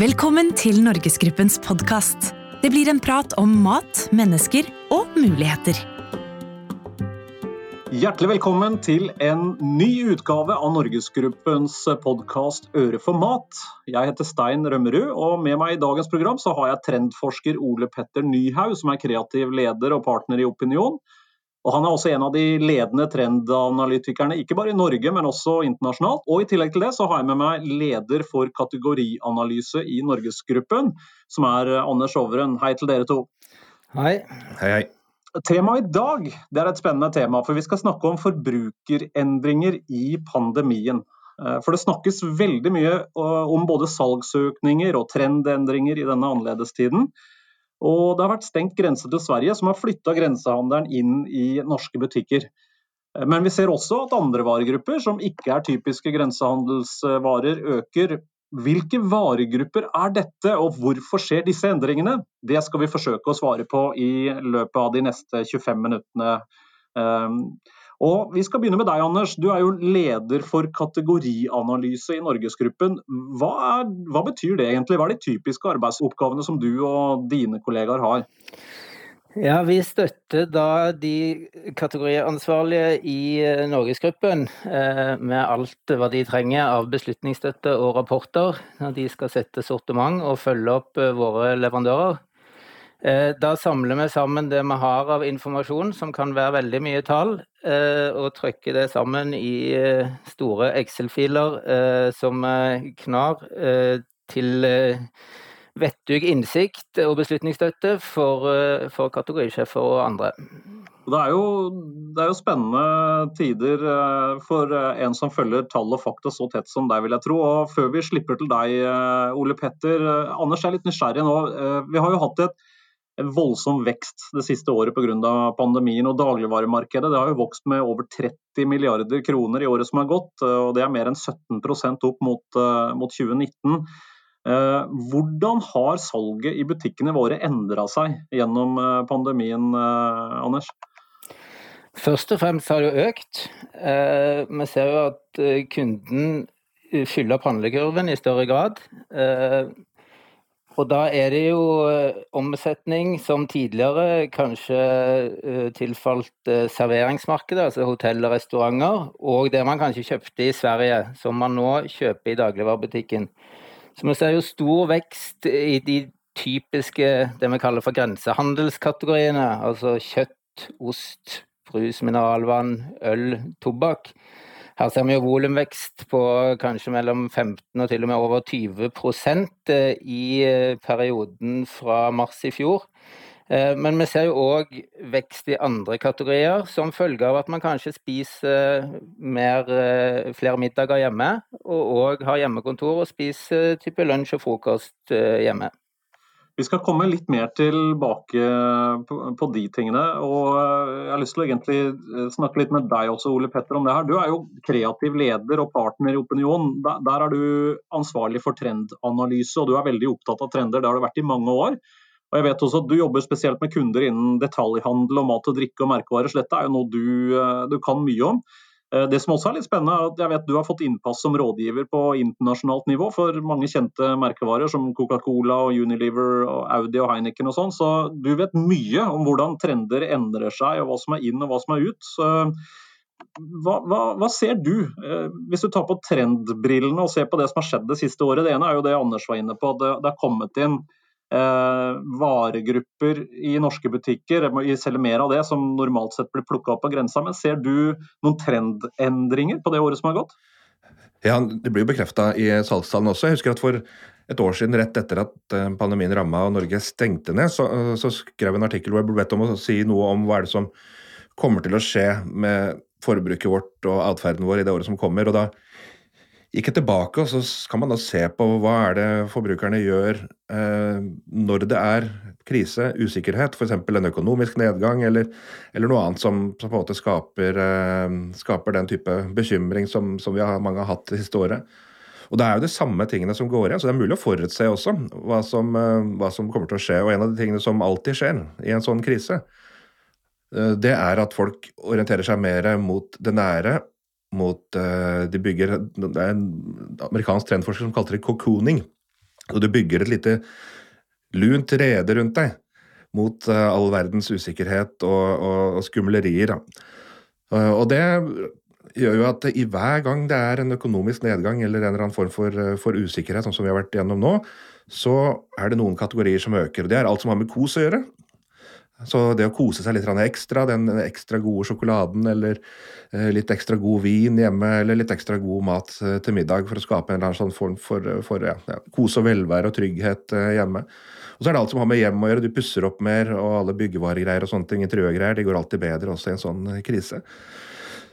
Velkommen til Norgesgruppens podkast. Det blir en prat om mat, mennesker og muligheter. Hjertelig velkommen til en ny utgave av Norgesgruppens podkast Øre for mat. Jeg heter Stein Rømmerud, og med meg i dagens program så har jeg trendforsker Ole Petter Nyhaug, som er kreativ leder og partner i Opinion. Og Han er også en av de ledende trendanalytikerne, ikke bare i Norge, men også internasjonalt. Og I tillegg til det så har jeg med meg leder for kategorianalyse i Norgesgruppen, som er Anders Overen. Hei til dere to. Hei. Hei, hei. Temaet i dag det er et spennende tema, for vi skal snakke om forbrukerendringer i pandemien. Eh, for det snakkes veldig mye eh, om både salgsøkninger og trendendringer i denne annerledestiden. Og det har vært stengt grense til Sverige, som har flytta grensehandelen inn i norske butikker. Men vi ser også at andre varegrupper, som ikke er typiske grensehandelsvarer, øker. Hvilke varegrupper er dette, og hvorfor skjer disse endringene? Det skal vi forsøke å svare på i løpet av de neste 25 minuttene. Og Vi skal begynne med deg, Anders. Du er jo leder for kategorianalyse i Norgesgruppen. Hva, er, hva betyr det egentlig? Hva er de typiske arbeidsoppgavene som du og dine kollegaer har? Ja, Vi støtter da de kategoriansvarlige i eh, Norgesgruppen eh, med alt hva de trenger av beslutningsstøtte og rapporter når de skal sette sortiment og følge opp eh, våre leverandører. Da samler vi sammen det vi har av informasjon, som kan være veldig mye tall, og trykker det sammen i store Excel-filer som knar til vettug innsikt og beslutningsstøtte for, eh, for kategorisjefer og andre. Det er, jo, det er, jo, spennende tider eh, for eh, en som følger tall og fakta så tett som deg, vil jeg tro. Og Før vi slipper til deg, Ole Petter. Anders er litt nysgjerrig nå. Vi har jo hatt et, en voldsom vekst det siste året pga. pandemien. og Dagligvaremarkedet det har jo vokst med over 30 milliarder kroner i året som har gått. og Det er mer enn 17% opp mot, mot 2019. Eh, hvordan har salget i butikkene våre endra seg gjennom eh, pandemien, eh, Anders? Først og fremst har det jo økt. Vi ser jo at kunden fyller opp handlekurven i større grad. Og da er det jo omsetning som tidligere kanskje tilfalt serveringsmarkedet, altså hotell og restauranter, og det man kanskje kjøpte i Sverige, som man nå kjøper i dagligvarebutikken. Så vi ser jo stor vekst i de typiske det vi kaller for grensehandelskategoriene. Altså kjøtt, ost, brus, mineralvann, øl, tobakk. Her ser vi jo volumvekst på kanskje mellom 15 og til og med over 20 eh, i eh, perioden fra mars i fjor. Eh, men vi ser jo òg vekst i andre kategorier, som følge av at man kanskje spiser mer, flere middager hjemme, og òg har hjemmekontor og spiser type lunsj og frokost hjemme. Vi skal komme litt mer tilbake på, de tingene. og Jeg har lyst til å egentlig snakke litt med deg også, Ole Petter, om det her. Du er jo kreativ leder og partner i Opinion. Der, er du ansvarlig for trendanalyse, og du er veldig opptatt av trender. Det har du vært i mange år. Og jeg vet også at Du jobber spesielt med kunder innen detaljhandel og mat og drikke og merkevarer. Dette er jo noe du, eh, du, kan mye om. Eh, det som også er litt spennende, er at jeg vet du har fått innpass som rådgiver på internasjonalt nivå for mange kjente merkevarer som Coca-Cola, og Unilever, og Audi og Heineken og sånn. Så du vet mye om hvordan trender endrer seg, og hva som er inn og hva som er ut. Så hva, hva, hva, ser du, eh, hvis du tar på trendbrillene og ser på det som har skjedd det siste året? Det ene er jo det Anders var inne på, det, det har kommet inn varegrupper i norske butikker, vi selger mer av det som normalt sett blir plukka opp på grensa. Men ser du noen trendendringer på det året som har gått? Ja, Det blir jo bekrefta i salgstallene også. Jeg husker at for et år siden, rett etter at eh, pandemien ramma og Norge stengte ned, så, så skrev en artikkel hvor jeg ble bedt om å si noe om hva er det som kommer til å skje med forbruket vårt og atferden vår i det året som kommer. og da gikk jeg tilbake, og så kan man da se på hva er det forbrukerne gjør eh, når det er krise, usikkerhet, f.eks. en økonomisk nedgang eller, eller noe annet som, som, på en måte skaper, eh, skaper den type bekymring som, som vi har, mange har hatt det siste året. Og Det er jo de samme tingene som går igjen, så det er mulig å forutse også hva som, eh, hva som kommer til å skje. Og En av de tingene som alltid skjer i en sånn krise, eh, det er at folk orienterer seg mer mot det nære mot uh, De bygger Det er en amerikansk trendforsker som kalte det cocooning. Og du bygger et lite lunt rede rundt deg mot uh, all verdens usikkerhet og, og, og skumlerier. Uh, og det gjør jo at i hver gang det er en økonomisk nedgang eller en eller annen form for, for usikkerhet, sånn som vi har vært gjennom nå, så er det noen kategorier som øker. og Det er alt som har med kos å gjøre. Så det å kose seg litt ekstra, den ekstra gode sjokoladen eller eh, litt ekstra god vin hjemme eller litt ekstra god mat eh, til middag for å skape en eller annen sånn form for, for ja, kose og velvære og trygghet eh, hjemme. Og så er det alt som har med hjem å gjøre. Du pusser opp mer, og alle byggevaregreier og sånne ting, interiørgreier, de går alltid bedre også i en sånn krise.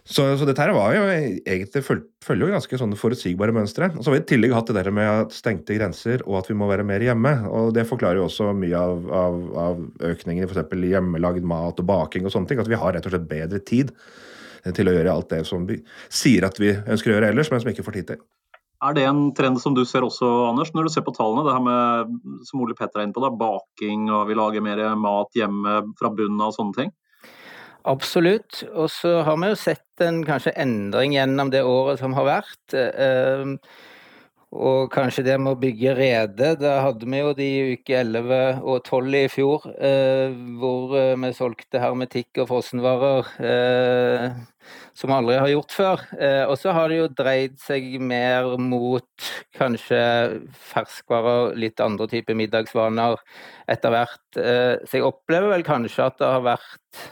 Så, så, dette her var jo egentlig følger jo ganske sånne forutsigbare mønstre. Og så har vi i tillegg hatt det der med stengte grenser og at vi må være mer hjemme. Og det forklarer jo også mye av, av, av økningen i f.eks. hjemmelagd mat og baking og sånne ting. At vi har rett og slett bedre tid til å gjøre alt det som vi sier at vi ønsker å gjøre ellers, men som vi ikke får tid til. Er det en trend som du ser også, Anders, når du ser på tallene? Det her med, som Ole Petter er inne på, da, baking og vi lager mer mat hjemme fra bunnen av og sånne ting? Absolutt. Og så har vi jo sett en kanskje endring gjennom det året som har vært. Ehm, og kanskje det med å bygge rede. Da hadde vi jo de uke 11 og 12 i fjor eh, hvor eh, vi solgte hermetikk og frossenvarer eh, som aldri har gjort før. Og så har det jo dreid seg mer mot kanskje ferskvarer, litt andre typer middagsvaner etter hvert. Så jeg opplever vel kanskje at det har vært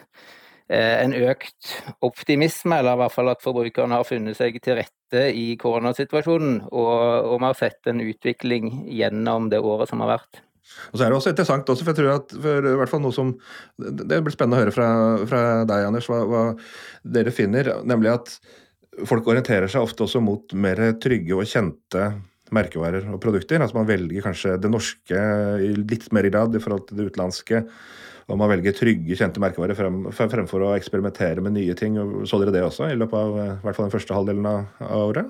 en økt optimisme, eller i hvert fall at forbrukerne har funnet seg til rette i koronasituasjonen. Og vi har sett en utvikling gjennom det året som har vært. Og så er det også interessant også, for jeg tror at for i hvert fall noe som Det blir spennende å høre fra, fra deg, Anders, hva, hva, dere finner. Nemlig at folk orienterer seg ofte også mot mer trygge og kjente merkevarer og produkter. Altså man velger kanskje det norske i litt mer grad i forhold til det utenlandske og man velger trygge, kjente merkevarer frem, fremfor å eksperimentere med nye ting. Så dere det også i løpet av i hvert fall den første halvdelen av, året?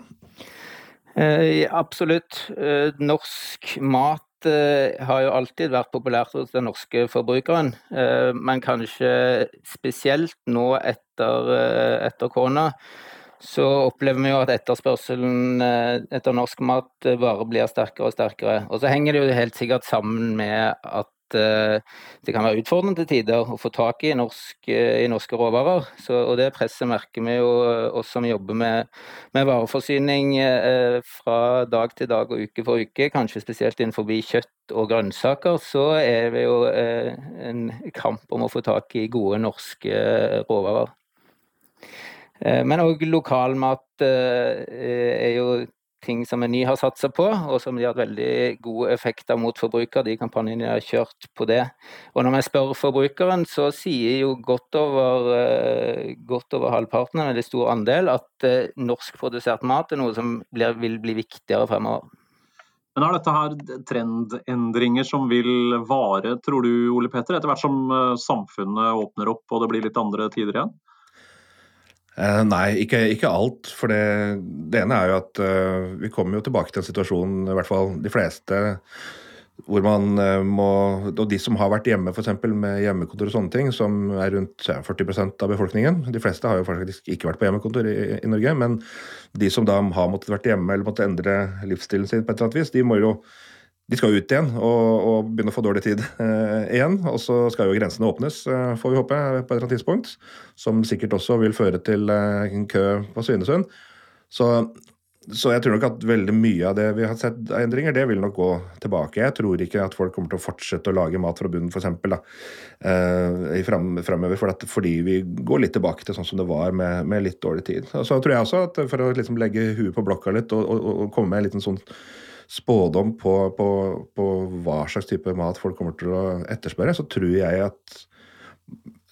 Eh, absolutt. Eh, norsk mat eh, har jo alltid vært populært hos den norske forbrukeren, eh, men kanskje spesielt nå etter, eh, etter korona så opplever vi jo at etterspørselen eh, etter norsk mat bare blir sterkere og sterkere. Og så henger det jo helt sikkert sammen med at Eh, det kan være utfordrende til tider å få tak i, norsk, eh, i norske råvarer. Så, og det presset merker vi jo eh, oss som jobber med, med vareforsyning fra dag til dag og uke for uke, kanskje spesielt innenfor kjøtt og grønnsaker, så er det jo en kamp om å få tak i gode norske råvarer. Men òg lokalmat er jo ting som Meny har satsa på, og som de har hatt veldig gode effekter mot forbruker, de kampanjene de har kjørt på det. Og når jeg spør forbrukeren, så sier jo godt over, eh, godt over halvparten, en veldig stor andel, at eh, norskprodusert mat er noe som blir, vil bli viktigere fremover. Men Er dette her trendendringer som vil vare, tror du Ole Petter, etter hvert som eh, samfunnet åpner opp og det blir litt andre tider igjen? Eh, nei, ikke, ikke, alt. For det, det, ene er jo at uh, vi kommer jo tilbake til en situasjon, i hvert fall de fleste, hvor man uh, må Og de som har vært hjemme f.eks. med hjemmekontor og sånne ting, som er rundt ja, 40% av befolkningen De fleste har jo faktisk ikke vært på hjemmekontor i, i, Norge, men de som da har måttet vært hjemme eller måtte endre livsstilen sin på et eller annet vis, de må jo de skal ut igjen og, og, begynne å få dårlig tid eh, igjen. Og så skal jo grensene åpnes, eh, får vi håpe, på et eller annet tidspunkt. Som sikkert også vil føre til eh, en kø på Svinesund. Så, så, jeg tror nok at veldig mye av det vi har sett av endringer, det vil nok gå tilbake. Jeg tror ikke at folk kommer til å fortsette å lage mat fra bunnen, f.eks. Eh, fremover. For at, fordi vi går litt tilbake til sånn som det var med, med litt dårlig tid. Så tror jeg også at for å liksom legge huet på blokka litt og, og, og komme med en liten sånn spådom på, på, på, hva slags type mat folk kommer til å etterspørre, så tror jeg at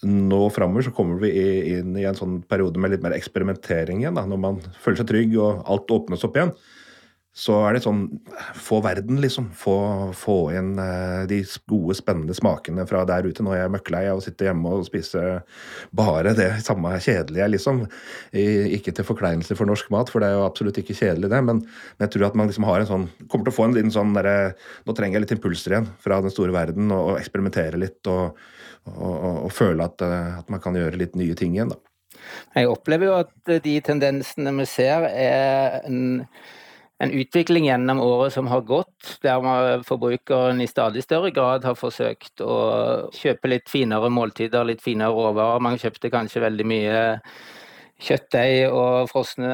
nå framover så kommer vi inn i en sånn periode med litt mer eksperimentering igjen. Da, når man føler seg trygg og alt åpnes opp igjen så er det sånn Få verden, liksom. Få, få inn eh, de gode, spennende smakene fra der ute. Nå er jeg møkklei av å sitte hjemme og spise bare det samme kjedelige, liksom. I, ikke til forkleinelse for norsk mat, for det er jo absolutt ikke kjedelig, det. Men, men jeg tror at man liksom har en sånn Kommer til å få en liten sånn derre Nå trenger jeg litt impulser igjen fra den store verden, og, og eksperimentere litt. og, og, og føle at, eh, at man kan gjøre litt nye ting igjen, da. Jeg opplever jo at de tendensene vi ser, er en en utvikling gjennom året som har gått, der forbrukeren i stadig større grad har forsøkt å kjøpe litt finere måltider, litt finere råvarer. Man kjøpte kanskje veldig mye kjøttdeig og frosne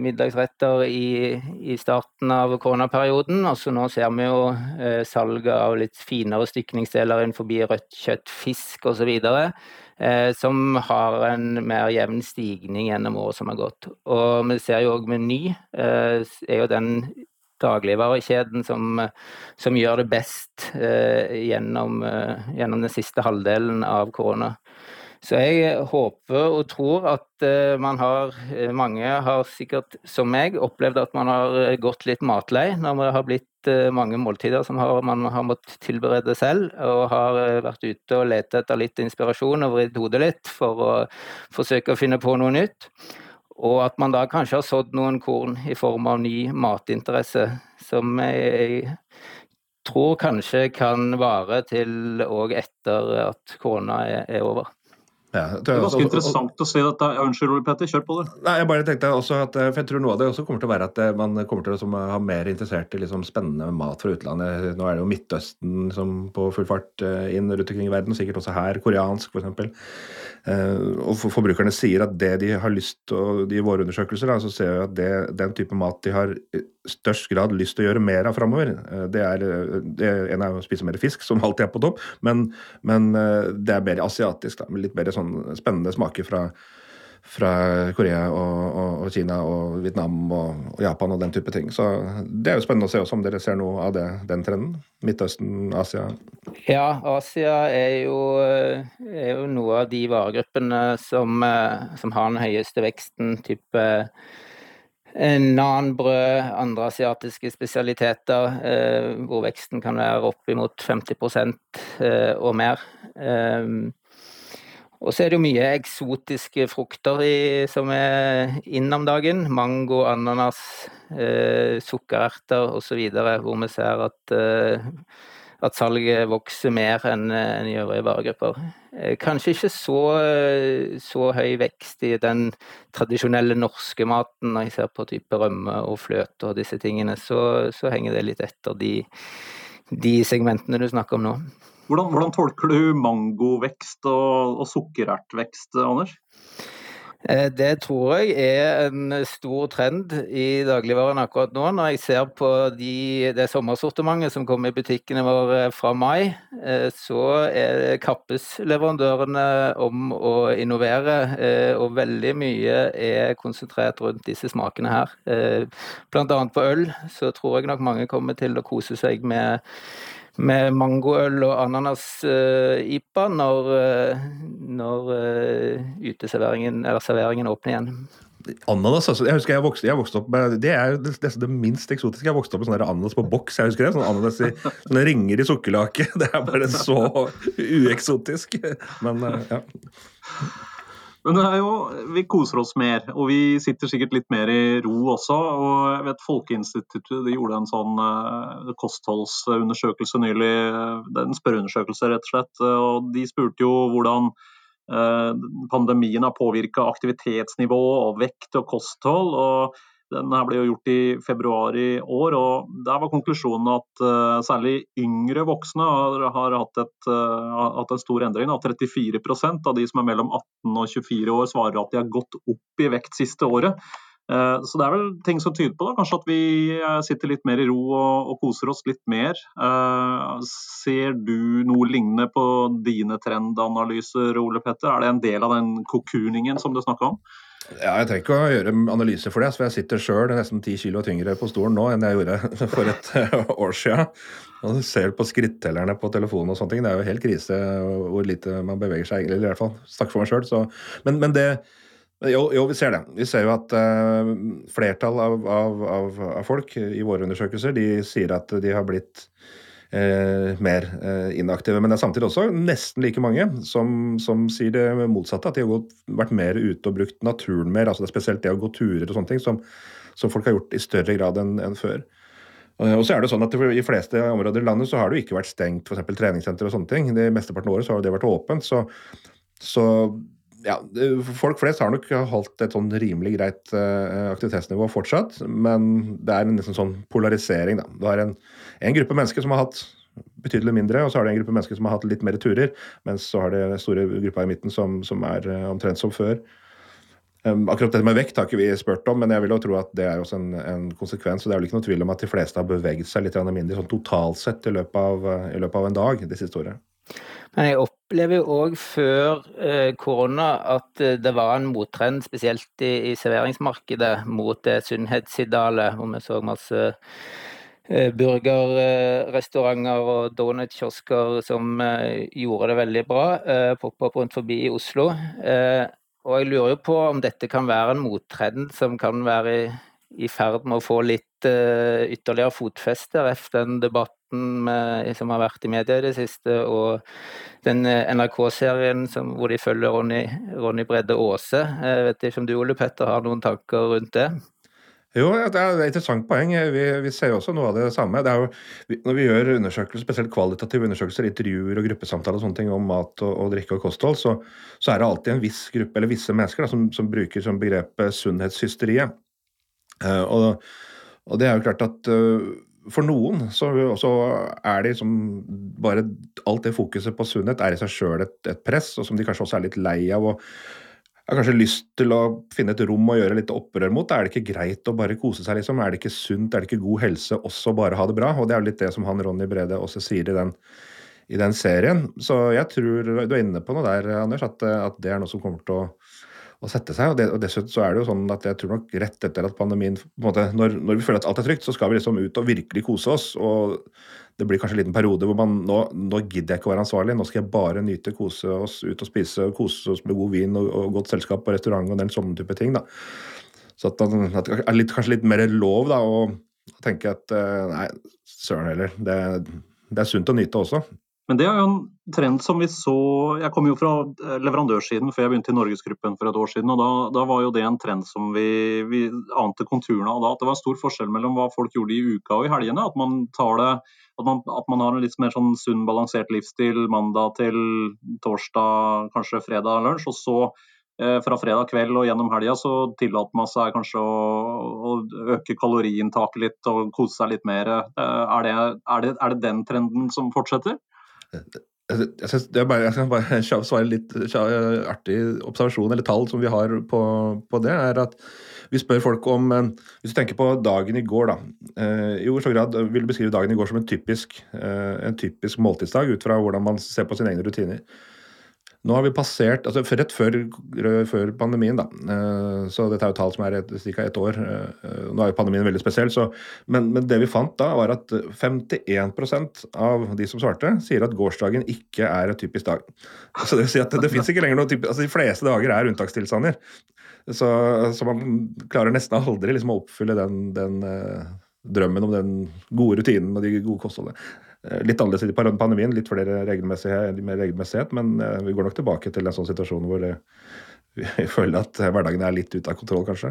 middagsretter i, i starten av koronaperioden. Og nå ser vi jo eh, salget av litt finere stykningsdeler innenfor rødt kjøtt, fisk osv. Eh, som har en mer jevn stigning gjennom året som har gått. Og vi ser jo òg Meny eh, er jo den dagligvarekjeden som, som gjør det best eh, gjennom, gjennom den siste halvdelen av korona. Så jeg håper og tror at eh, man har eh, Mange har sikkert, som meg, opplevd at man har eh, gått litt matlei når det har blitt mange måltider som man har måttet tilberede selv, og har vært ute og lett etter litt inspirasjon og vridd hodet litt for å forsøke å finne på noe nytt. Og at man da kanskje har sådd noen korn i form av ny matinteresse, som jeg tror kanskje kan vare til òg etter at korona er over. Ja, det er ganske interessant å se dette. Ja, unnskyld, Ole Petter, kjør på det. Nei, jeg bare tenkte også at, eh, for jeg tror Noe av det også kommer til å være at eh, man kommer til å ha mer interessert i liksom spennende mat fra utlandet. Nå er det jo Midtøsten som på full fart eh, inn rundt omkring i verden, sikkert også her. Koreansk, f.eks. Og forbrukerne sier at det de har lyst til, i våre undersøkelser, da, så ser vi at det, den type mat de har størst grad lyst til å gjøre mer av framover. Eh, det er, eh, det er en av å spise mer fisk, som alltid er på topp, men, men eh, det er mer asiatisk. Da, litt mer sånn spennende smaker fra, fra Korea og, og, og, Kina og Vietnam og, og, Japan og den type ting. Så det er jo spennende å se også om dere ser noe av det, den trenden. Midtøsten, Asia? Ja, Asia er jo, er jo noe av de varegruppene som, som har den høyeste veksten. type Nanbrød, andre asiatiske spesialiteter, eh, hvor veksten kan være oppimot 50 eh, og mer. Eh, og så er det jo mye eksotiske frukter i, som er inn om dagen. Mango, ananas, eh, sukkererter osv. Hvor vi ser at eh, at salget vokser mer enn en i øvrige varegrupper. Eh, kanskje ikke så, så, høy vekst i den tradisjonelle norske maten. Når jeg ser på type rømme og fløte og disse tingene, så, så henger det litt etter de, de, segmentene du snakker om nå. Hvordan, hvordan tolker du mangovekst og, og sukkerertvekst, Anders? Eh, det tror jeg er en stor trend i dagligvaren akkurat nå. Når jeg ser på de, det sommersortimentet som kommer i butikkene våre fra mai, eh, så kappes leverandørene om å innovere, eh, og veldig mye er konsentrert rundt disse smakene her. Blant annet på øl så tror jeg nok mange kommer til å kose seg med med mangoøl og ananas-ipa uh, når, uh, når uh, uteserveringen eller serveringen åpner igjen. Ananas, altså. Jeg husker jeg vokste, jeg vokste opp med Det er jo det, minst eksotiske. Jeg vokste opp med sånne ananas på boks. jeg husker det, sånn ananas i, Sånne ringer i sukkerlake. Det er bare så ueksotisk. Men ja. Men jo, vi koser oss mer, og vi sitter sikkert litt mer i ro også. og jeg vet Folkeinstituttet de gjorde en sånn uh, kostholdsundersøkelse nylig. Det er En spørreundersøkelse, rett og slett. og De spurte jo hvordan pandemien har påvirka aktivitetsnivå og vekt og kosthold. og denne ble jo gjort i februar i år, og der var konklusjonen at uh, særlig yngre voksne har, har hatt, et, uh, hatt, en stor endring. At 34% av de som er mellom 18 og 24 år svarer at de har gått opp i vekt siste året. Uh, så det er vel ting som tyder på da, kanskje at vi sitter litt mer i ro og, og koser oss litt mer. ser du noe lignende på dine trendanalyser, Ole Petter? Er det en del av den kokuningen som du snakka om? Ja, Jeg trenger ikke å gjøre analyse for det, for jeg sitter sjøl nesten ti kilo tyngre på stolen nå enn jeg gjorde for et år siden. Og du ser på skrittellerne på telefonen og sånne ting. Det er jo helt krise hvor lite man beveger seg, eller i hvert fall snakker for meg sjøl. Men, men, det jo, jo, vi ser det. Vi ser jo at uh, flertall av, av, av, av, folk i våre undersøkelser de sier at de har blitt eh, mer eh, inaktive. Men det er samtidig også nesten like mange som, som sier det motsatte. At de har gått, vært mer ute og brukt naturen mer. altså det er Spesielt det å gå turer og sånne ting, som, som folk har gjort i større grad enn, en før. Eh, og så er det sånn at I fleste områder i landet så har det jo ikke vært stengt f.eks. treningssenter og sånne ting. Det Mesteparten av året så har det vært åpent. Så, så ja, folk flest har nok holdt et sånn rimelig greit uh, aktivitetsnivå fortsatt, men det er en sånn polarisering, da. Du har en, en, gruppe mennesker som har hatt betydelig mindre, og så har det en gruppe mennesker som har hatt litt mer turer, mens så har det store gruppa i midten som, som er uh, omtrent som før. Um, akkurat dette med vekt har ikke vi spurt om, men jeg vil jo tro at det er også en, en konsekvens. og Det er vel ikke noe tvil om at de fleste har beveget seg litt mindre sånn totalt sett i løpet av, i løpet av en dag det siste året. Men jeg opplever jo òg før eh, korona at eh, det var en mottrend, spesielt i, i serveringsmarkedet, mot det sunnhetsidealet, hvor vi så masse eh, burgerrestauranter og donutkiosker som gjorde det veldig bra. Poppa opp rundt forbi i Oslo. Og jeg lurer jo på om dette kan være en mottrend som kan være i, i ferd med å få litt ytterligere fotfeste etter den debatten med, som har vært i media i det siste, og den eh, NRK-serien hvor de følger Ronny, Ronny Bredde Aase. Jeg vet ikke om du Ole Petter har noen tanker rundt det? Jo, det er et interessant poeng. Vi, vi ser jo også noe av det samme. Det jo, når vi gjør undersøkelser, spesielt kvalitative undersøkelser, intervjuer og gruppesamtaler og sånne ting om mat og, og drikke og kosthold, så, så, er det alltid en viss gruppe, eller visse mennesker, da, som, som, bruker som begrepet sunnhetshysteriet. Uh, og, og, det er jo klart at uh, for noen så, er det liksom bare alt det fokuset på sunnhet er i seg sjøl et, et, press, og som de kanskje også er litt lei av. og har kanskje lyst til å finne et rom og gjøre litt opprør mot. Er det ikke greit å bare kose seg, liksom? Er det ikke sunt, er det ikke god helse også bare ha det bra? Og det er jo litt det som han Ronny Brede også sier i den, i den serien. Så jeg tror du er inne på noe der, Anders, at, at det er noe som kommer til å å sette seg. Og, det, og, dessuten så er det jo sånn at jeg tror nok rett etter at pandemien på en måte, når, når, vi føler at alt er trygt, så skal vi liksom ut og virkelig kose oss. og det blir kanskje en liten periode hvor man nå, nå gidder jeg ikke å være ansvarlig, nå skal jeg bare nyte, kose oss, ut og spise, kose oss med god vin og, og godt selskap på restaurant og den sånne type ting. da. Så at det er litt, kanskje litt mer lov da, å tenke at eh, nei, søren heller, det, det er sunt å nyte også. Men det er jo en trend som vi så Jeg kom jo fra eh, leverandørsiden før jeg begynte i Norgesgruppen for et år siden. og Da, da var jo det en trend som vi, vi ante konturene av da. At det var stor forskjell mellom hva folk gjorde i uka og i helgene. At man det at man, at man har en litt mer sånn sunn, balansert livsstil mandag til torsdag, kanskje fredag lunsj. Og så eh, fra fredag kveld og gjennom helga så tillater man seg kanskje å, å øke kaloriinntaket litt og kose seg litt mer. Eh, er det, er, det, er det den trenden som fortsetter? Jeg, synes bare, jeg skal bare svare litt artig observasjon eller tall som vi har på, på, det. er at Vi spør folk om eh, Hvis du tenker på dagen i går, da. Eh, I hvor stor grad vil du beskrive dagen i går som en typisk, eh, en typisk måltidsdag ut fra hvordan man ser på sine egne rutiner? Nå har vi passert altså Rett før, før pandemien, da. Eh, så dette er jo tall som er ca. ett år. Eh, nå er jo pandemien veldig spesiell, så, men, men, det vi fant da, var at 51% av de som svarte, sier at gårsdagen ikke er en typisk dag. Så det vil si at det, det fins ikke lenger noe typisk altså De fleste dager er unntakstilstander. Så, så man klarer nesten aldri liksom å oppfylle den, den uh, drømmen om den gode rutinen og de gode kostholdene. Eh, litt annerledes i pandemien, litt flere regelmessighet, mer regelmessighet, men eh, vi går nok tilbake til en sånn situasjon hvor vi føler at hverdagen er litt ute av kontroll, kanskje.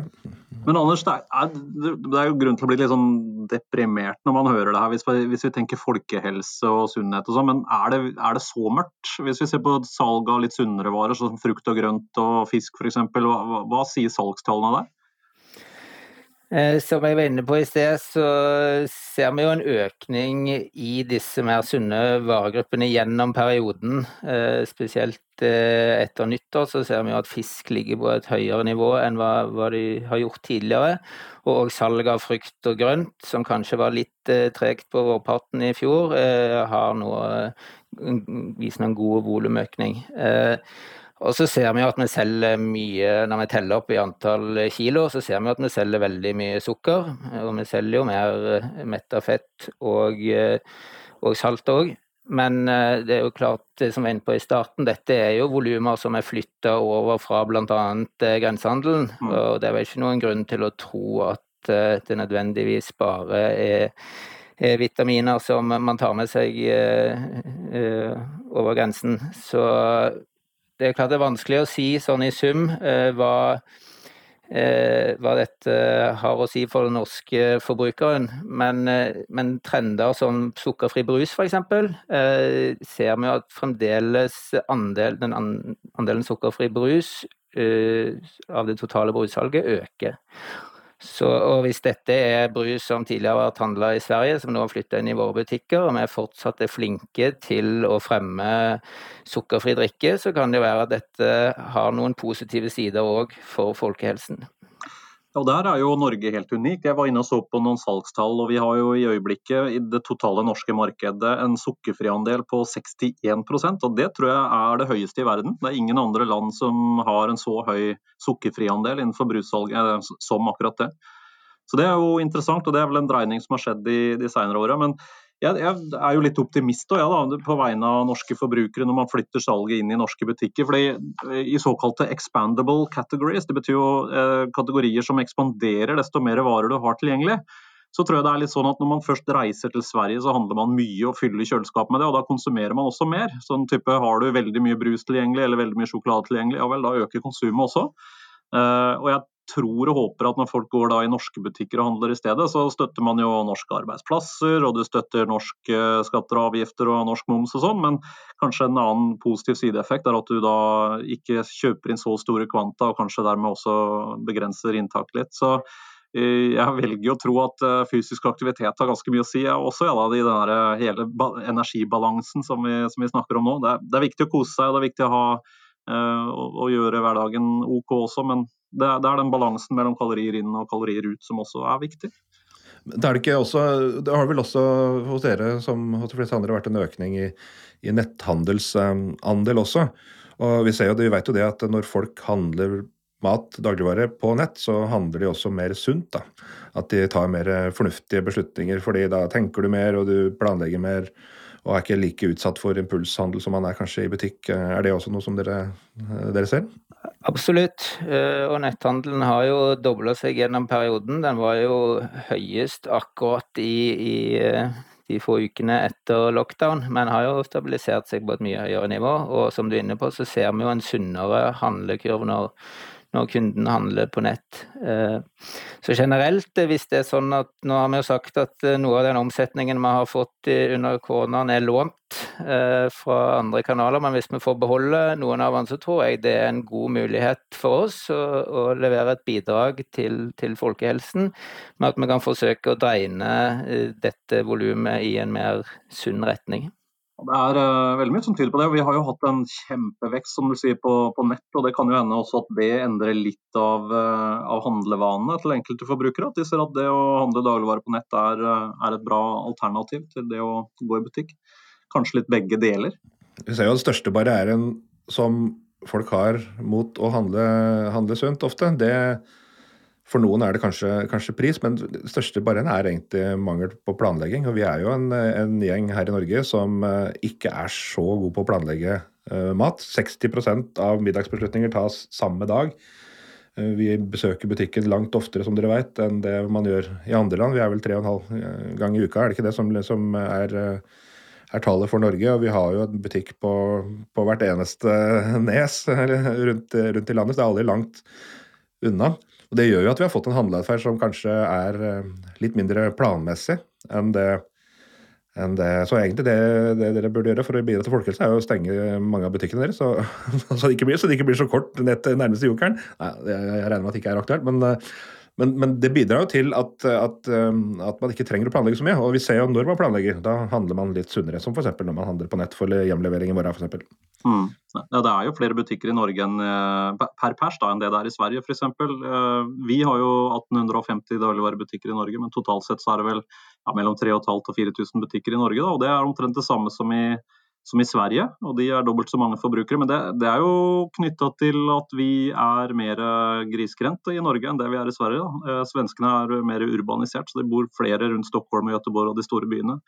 Men Anders, det er, det er jo grunn til å bli litt sånn deprimert når man hører det her, hvis vi, hvis vi tenker folkehelse og sunnhet og sånn. Men er det, er det, så mørkt? Hvis vi ser på salg av litt sunnere varer, som frukt og grønt og fisk f.eks., hva, hva sier salgstallene der? Eh, som jeg var inne på i sted, så ser vi jo en økning i disse mer sunne varegruppene gjennom perioden. Eh, spesielt eh, etter nyttår så ser vi jo at fisk ligger på et høyere nivå enn hva, de har gjort tidligere. Og salg av frukt og grønt, som kanskje var litt tregt på vårparten i fjor, har nå vist en god volumøkning. Og så ser vi at vi selger mye, når vi teller opp i antall kilo, så ser vi at vi selger veldig mye sukker. Og vi selger jo mer metta fett og, og salt òg. Men eh, det er jo klart, som vi var inne på i starten, dette er jo volumer som er flytta over fra bl.a. Eh, grensehandelen. Mm. Og det er vel ikke noen grunn til å tro at eh, det nødvendigvis bare er vitaminer som man tar med seg over grensen. Så det er klart det er vanskelig å si sånn i sum eh, hva, eh, hva dette har å si for den norske forbrukeren. Men, eh, men trender som sukkerfri brus f.eks. Eh, ser vi at fremdeles andel, den andelen sukkerfri brus eh, av det totale brussalget øker. Så, og hvis dette er brus som tidligere har vært handla i Sverige, som nå har flytta inn i våre butikker, og vi er fortsatt er flinke til å fremme sukkerfri drikke, så kan det være at dette har noen positive sider òg for folkehelsen. Og Der er jo Norge helt unik. Jeg var inne og så på noen salgstall. og Vi har jo i øyeblikket i det totale norske markedet en sukkerfriandel på 61% og Det tror jeg er det høyeste i verden. Det er ingen andre land som har en så høy sukkerfriandel innenfor brussalget eh, som akkurat det. Så Det er jo interessant, og det er vel en dreining som har skjedd de, de senere åra. Men jeg, jeg, er jo litt optimist ja, da, på vegne av norske forbrukere når man flytter salget inn i norske butikker. fordi eh, I såkalte expandable categories, det betyr jo eh, kategorier som ekspanderer desto mer varer du har tilgjengelig, så tror jeg det er litt sånn at når man først reiser til Sverige, så handler man mye og fyller kjøleskapet med det, og da konsumerer man også mer. Sånn type Har du veldig mye brus tilgjengelig eller veldig mye sjokolade tilgjengelig, ja vel, da øker konsumet også. Uh, og jeg tror og håper at når folk går da i norske butikker og handler i stedet, så støtter man jo norske arbeidsplasser, og du støtter norske skatter og avgifter og norsk moms og sånn, men kanskje en annen positiv sideeffekt er at du da ikke kjøper inn så store kvanta, og kanskje dermed også begrenser inntaket litt. Så eh, jeg velger å tro at eh, fysisk aktivitet har ganske mye å si. Også ja, i den eh, hele energibalansen som vi, som vi, snakker om nå. Det er, det er, viktig å kose seg og det er viktig å, ha, å gjøre hverdagen OK også, men det, det er den balansen mellom kalorier inn og kalorier ut som også er viktig. Det, er det, også, det har vel også hos dere, som hos de fleste andre, vært en økning i, i netthandelsandel også. Og vi, ser jo, vi vet jo det at når folk handler mat, dagligvare, på nett, så handler de også mer sunt. da. At de tar mer fornuftige beslutninger, fordi da tenker du mer, og du planlegger mer. Og er ikke like utsatt for impulshandel som man er kanskje i butikk. Er det også noe som dere, dere ser? Absolutt. Eh, og netthandelen har jo dobla seg gjennom perioden. Den var jo høyest akkurat i, i eh, de få ukene etter lockdown, men har jo stabilisert seg på et mye høyere nivå. Og som du er inne på, så ser vi jo en sunnere handlekurv når når kunden handler på nett. Eh, så generelt, eh, hvis det er sånn at Nå har vi jo sagt at eh, noe av den omsetningen vi har fått under koronaen er lånt fra andre kanaler, men hvis vi får beholde noen av den, så tror jeg det er en god mulighet for oss å, å levere et bidrag til, til, folkehelsen, med at vi kan forsøke å dreine dette volumet i en mer sunn retning. Det er uh, veldig mye som tyder på det. Vi har jo hatt en kjempevekst som du sier, på, på nett. og Det kan jo hende også at det endrer litt av, uh, av handlevanene til enkelte forbrukere. At de ser at det å handle dagligvarer på nett er, uh, er, et bra alternativ til det å gå i butikk. Kanskje litt begge deler. Vi ser jo den største barrieren som folk har mot å handle, handle sunt ofte. det for noen er det kanskje, kanskje pris, men den største barrieren er egentlig mangel på planlegging. Og vi er jo en, en gjeng her i Norge som uh, ikke er så god på å planlegge uh, mat. 60% av middagsbeslutninger tas samme dag. Uh, vi besøker butikken langt oftere som dere vet, enn det man gjør i andre land. Vi er vel tre og en halv gang i uka, er det ikke det som, som er, er tallet for Norge? Og vi har jo en butikk på, på hvert eneste nes rundt, rundt i landet, så det er aldri langt unna. Og Det gjør jo at vi har fått en handleatferd som kanskje er eh, litt mindre planmessig enn det, enn det. Så egentlig det, det, dere burde gjøre for å bidra til folkehelse, er jo å stenge mange av butikkene deres. Så, så, det, ikke blir, så det ikke blir så kort nett til nærmeste jokeren. Nei, jeg regner med at det ikke er aktuelt. men eh, men, men, det bidrar jo til at, at, at, man ikke trenger å planlegge så mye. Og vi ser jo når man planlegger. Da handler man litt sunnere, som f.eks. når man handler på nett for hjemlevering i morgen. For mm. ja, det er jo flere butikker i Norge enn, eh, per pers da, enn det det er i Sverige f.eks. Eh, vi har jo 1850 dagligvarebutikker i Norge, men totalt sett så er det vel ja, mellom 3500 og 4000 butikker i Norge. Da, og Det er omtrent det samme som i som i Sverige, og de er dobbelt så mange forbrukere. Men det, det er jo knytta til at vi er mer grisgrendt i Norge enn det vi er i Sverige. Da. Eh, svenskene er mer urbanisert, så det bor flere rundt Stockholm og Göteborg og de store byene.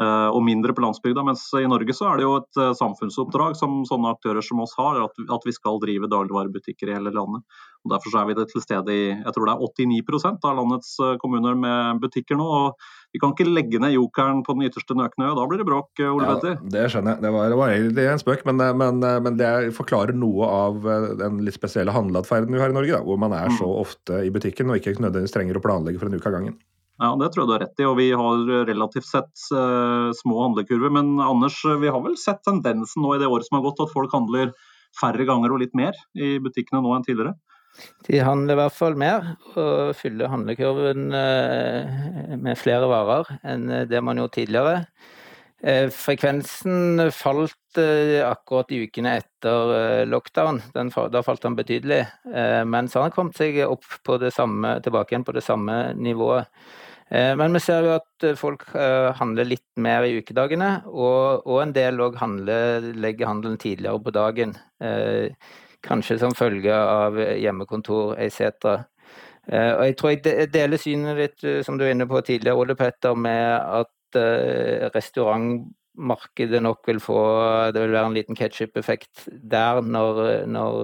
Eh, og mindre på landsbygda. Mens i Norge så er det jo et eh, samfunnsoppdrag som sånne aktører som oss har, at, at vi skal drive dagligvarebutikker i hele landet. Og Derfor er vi til stede i jeg tror det er 89% av landets kommuner med butikker nå. og vi kan ikke legge ned jokeren på den ytterste nøkne, og da blir det bråk, Ole ja, Petter? Det skjønner jeg. Det var, det var egentlig en spøk, men, men, men, det forklarer noe av den litt spesielle handleatferden vi har i Norge, da, hvor man er så mm. ofte i butikken og ikke nødvendigvis trenger å planlegge for en uke av gangen. Ja, Det tror jeg du har rett i, og vi har relativt sett uh, små handlekurver. Men Anders, vi har vel sett tendensen nå i det året som har gått, at folk handler færre ganger og litt mer i butikkene nå enn tidligere? De handler i hvert fall mer og fyller handlekurven uh, med flere varer enn det man gjorde tidligere. Uh, frekvensen falt akkurat i ukene etter lockdown. Den, da falt den betydelig. Men så har den kommet seg opp samme, tilbake igjen på det samme nivået. Eh, men vi ser jo at eh, folk eh, handler litt mer i ukedagene, og, og en del òg legger handelen tidligere på dagen. Kanskje som følge av hjemmekontor etc. Og jeg tror jeg deler synet ditt, som du var inne på tidligere, Ole Petter, med at restaurantmarkedet nok vil få Det vil være en liten ketsjup-effekt der når, når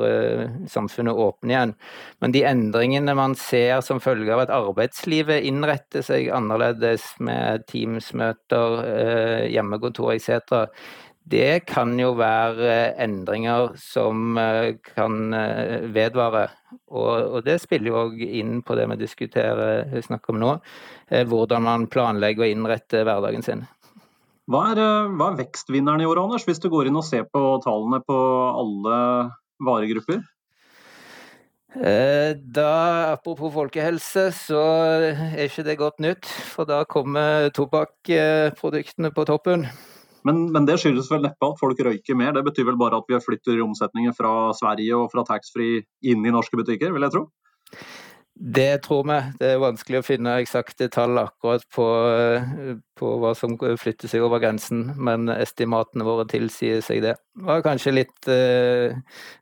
samfunnet åpner igjen. Men de endringene man ser som følge av at arbeidslivet innretter seg annerledes med Teams-møter, hjemmekontor etc., det kan jo være endringer som uh, kan vedvare. Og, og, det spiller jo òg inn på det vi diskuterer, snakker om nå. Hvordan man planlegger å innrette hverdagen sin. Hva er, eh, hva er vekstvinneren i år, Anders, hvis du går inn og ser på tallene på alle varegrupper? Eh, da, apropos folkehelse, så er ikke det godt nytt. For da kommer tobakksproduktene på toppen. Men, men, det skyldes vel neppe at folk røyker mer? Det betyr vel bare at vi flytter omsetningen fra Sverige og fra taxfree inn i norske butikker, vil jeg tro? Det tror vi. Det er vanskelig å finne eksakte tall akkurat på, på, hva som flytter seg over grensen, men estimatene våre tilsier seg det. Det var kanskje litt eh,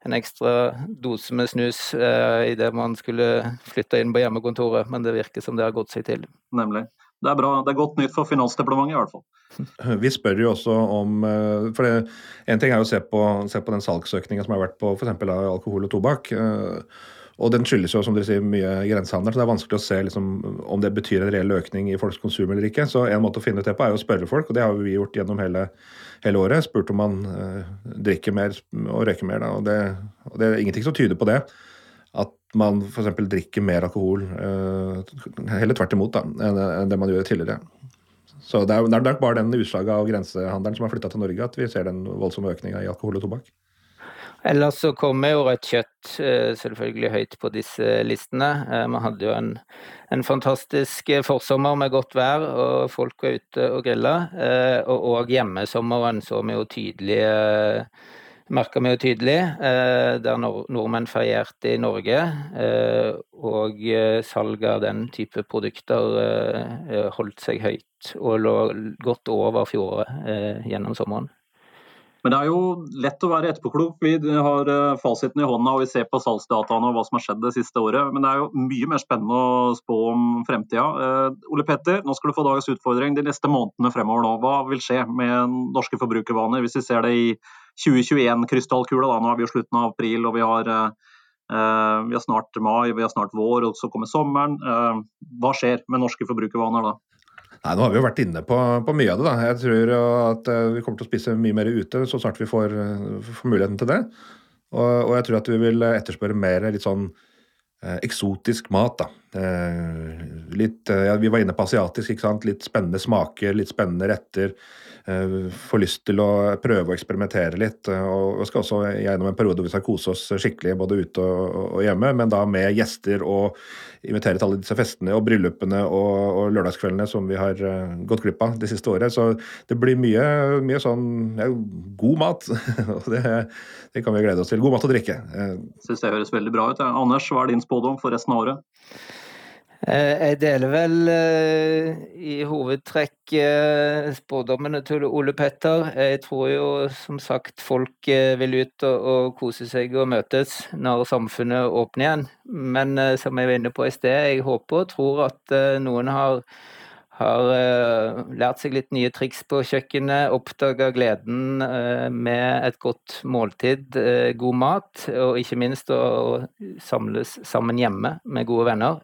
en ekstra dose med snus eh, idet man skulle flytte inn på hjemmekontoret, men det virker som det har gått seg til. Nemlig. Det er bra. Det er godt nytt for Finansdepartementet i hvert fall. Vi spør jo også om eh, for det, En ting er å se på, se på den salgsøkninga som har vært på f.eks. alkohol og tobakk. Eh, og den skyldes jo som dere sier, mye grensehandel, så det er vanskelig å se liksom, om det betyr en reell økning i folks konsum eller ikke. Så en måte å finne ut det på er jo å spørre folk, og det har vi gjort gjennom hele, hele året. Spurt om man eh, drikker mer og røyker mer. Da, og det, og det, er ingenting som tyder på det. Man f.eks. drikker mer alkohol, uh, heller tvert imot, da, enn, det man gjør tidligere. Så det er, det bare den utslaget av grensehandelen som har flytta til Norge, at vi ser den voldsomme økninga i alkohol og tobakk. Ellers så kommer jo rødt kjøtt eh, selvfølgelig høyt på disse listene. Vi eh, hadde jo en, en, fantastisk eh, forsommer med godt vær, og folk var ute og grilla. Og òg hjemmesommeren så vi jo tydelig merka vi jo tydelig, der nordmenn ferierte i Norge. Og salget av den type produkter holdt seg høyt, og lå godt over fjoråret gjennom sommeren. Men det er jo lett å være etterpåklok. Vi har eh, fasiten i hånda og vi ser på salgsdataene og hva som har skjedd det siste året. Men det er jo mye mer spennende å spå om fremtida. Uh, Ole Petter, nå skal du få dagens utfordring de neste månedene fremover nå. Hva vil skje med norske forbrukervaner hvis vi ser det i 2021-krystallkula? Nå er vi jo slutten av april og vi har, uh, vi har snart mai, vi har snart vår og så kommer sommeren. Hva skjer med norske forbrukervaner da? Nei, Nå har vi jo vært inne på, på, mye av det. da. Jeg tror at uh, vi kommer til å spise mye mer ute så snart vi får, uh, får muligheten til det. Og, og, jeg tror at vi vil etterspørre mer litt sånn uh, eksotisk mat. da. Litt, ja, Vi var inne på asiatisk. Litt spennende smaker, litt spennende retter. Eh, får lyst til å prøve å eksperimentere litt. Eh, og Vi skal også gjennom en periode hvor vi skal kose oss skikkelig både ute og, hjemme, men da med gjester og invitere til alle disse festene og bryllupene og, og lørdagskveldene som vi har eh, gått glipp av det siste året. Så det blir mye, mye sånn ja, god mat. og det, det, kan vi glede oss til. God mat og drikke. Syns det høres veldig bra ut. Anders, hva er din spådom for resten av året? Eh, jeg deler vel eh, i hovedtrekk eh, spådommene til Ole Petter. Jeg tror jo som sagt folk vil ut og kose seg og møtes når samfunnet åpner igjen. Men som jeg var inne på i sted, jeg håper og tror at noen har har uh, lært seg litt nye triks på kjøkkenet, oppdaga gleden uh, med et godt måltid, uh, god mat, og ikke minst å, samles sammen hjemme med gode venner.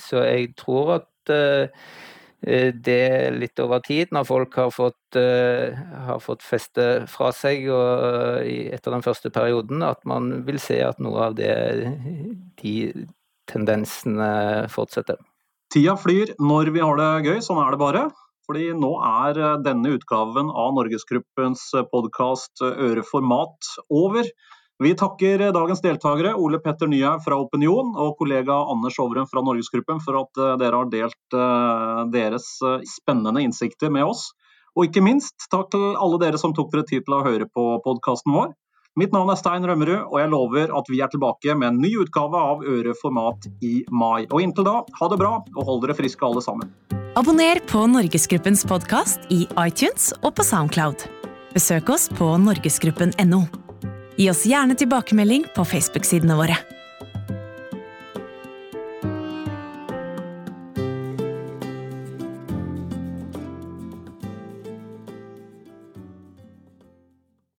så jeg tror at det litt over tid, når folk har fått, har fått feste fra seg og, etter den første perioden, at man vil se at noe av det, de tendensene fortsetter. Tida flyr når vi har det gøy, sånn er det bare. Fordi nå er denne utgaven av Norgesgruppens podkast Øre for mat over. Vi takker dagens deltakere, Ole Petter Nyhaug fra Opinion og kollega Anders Overem fra Norgesgruppen for at eh, dere har delt eh, deres eh, spennende innsikter med oss. Og ikke minst takk til alle dere som tok dere tid til å høre på podkasten vår. Mitt navn er Stein Rømmerud, og jeg lover at vi er tilbake med en ny utgave av Øre for mat i mai. Og inntil da, ha det bra, og hold dere friske alle sammen. Abonner på Norgesgruppens podkast i iTunes og på Soundcloud. Besøk oss på norgesgruppen.no. Gi oss gjerne tilbakemelding på Facebook-sidene våre.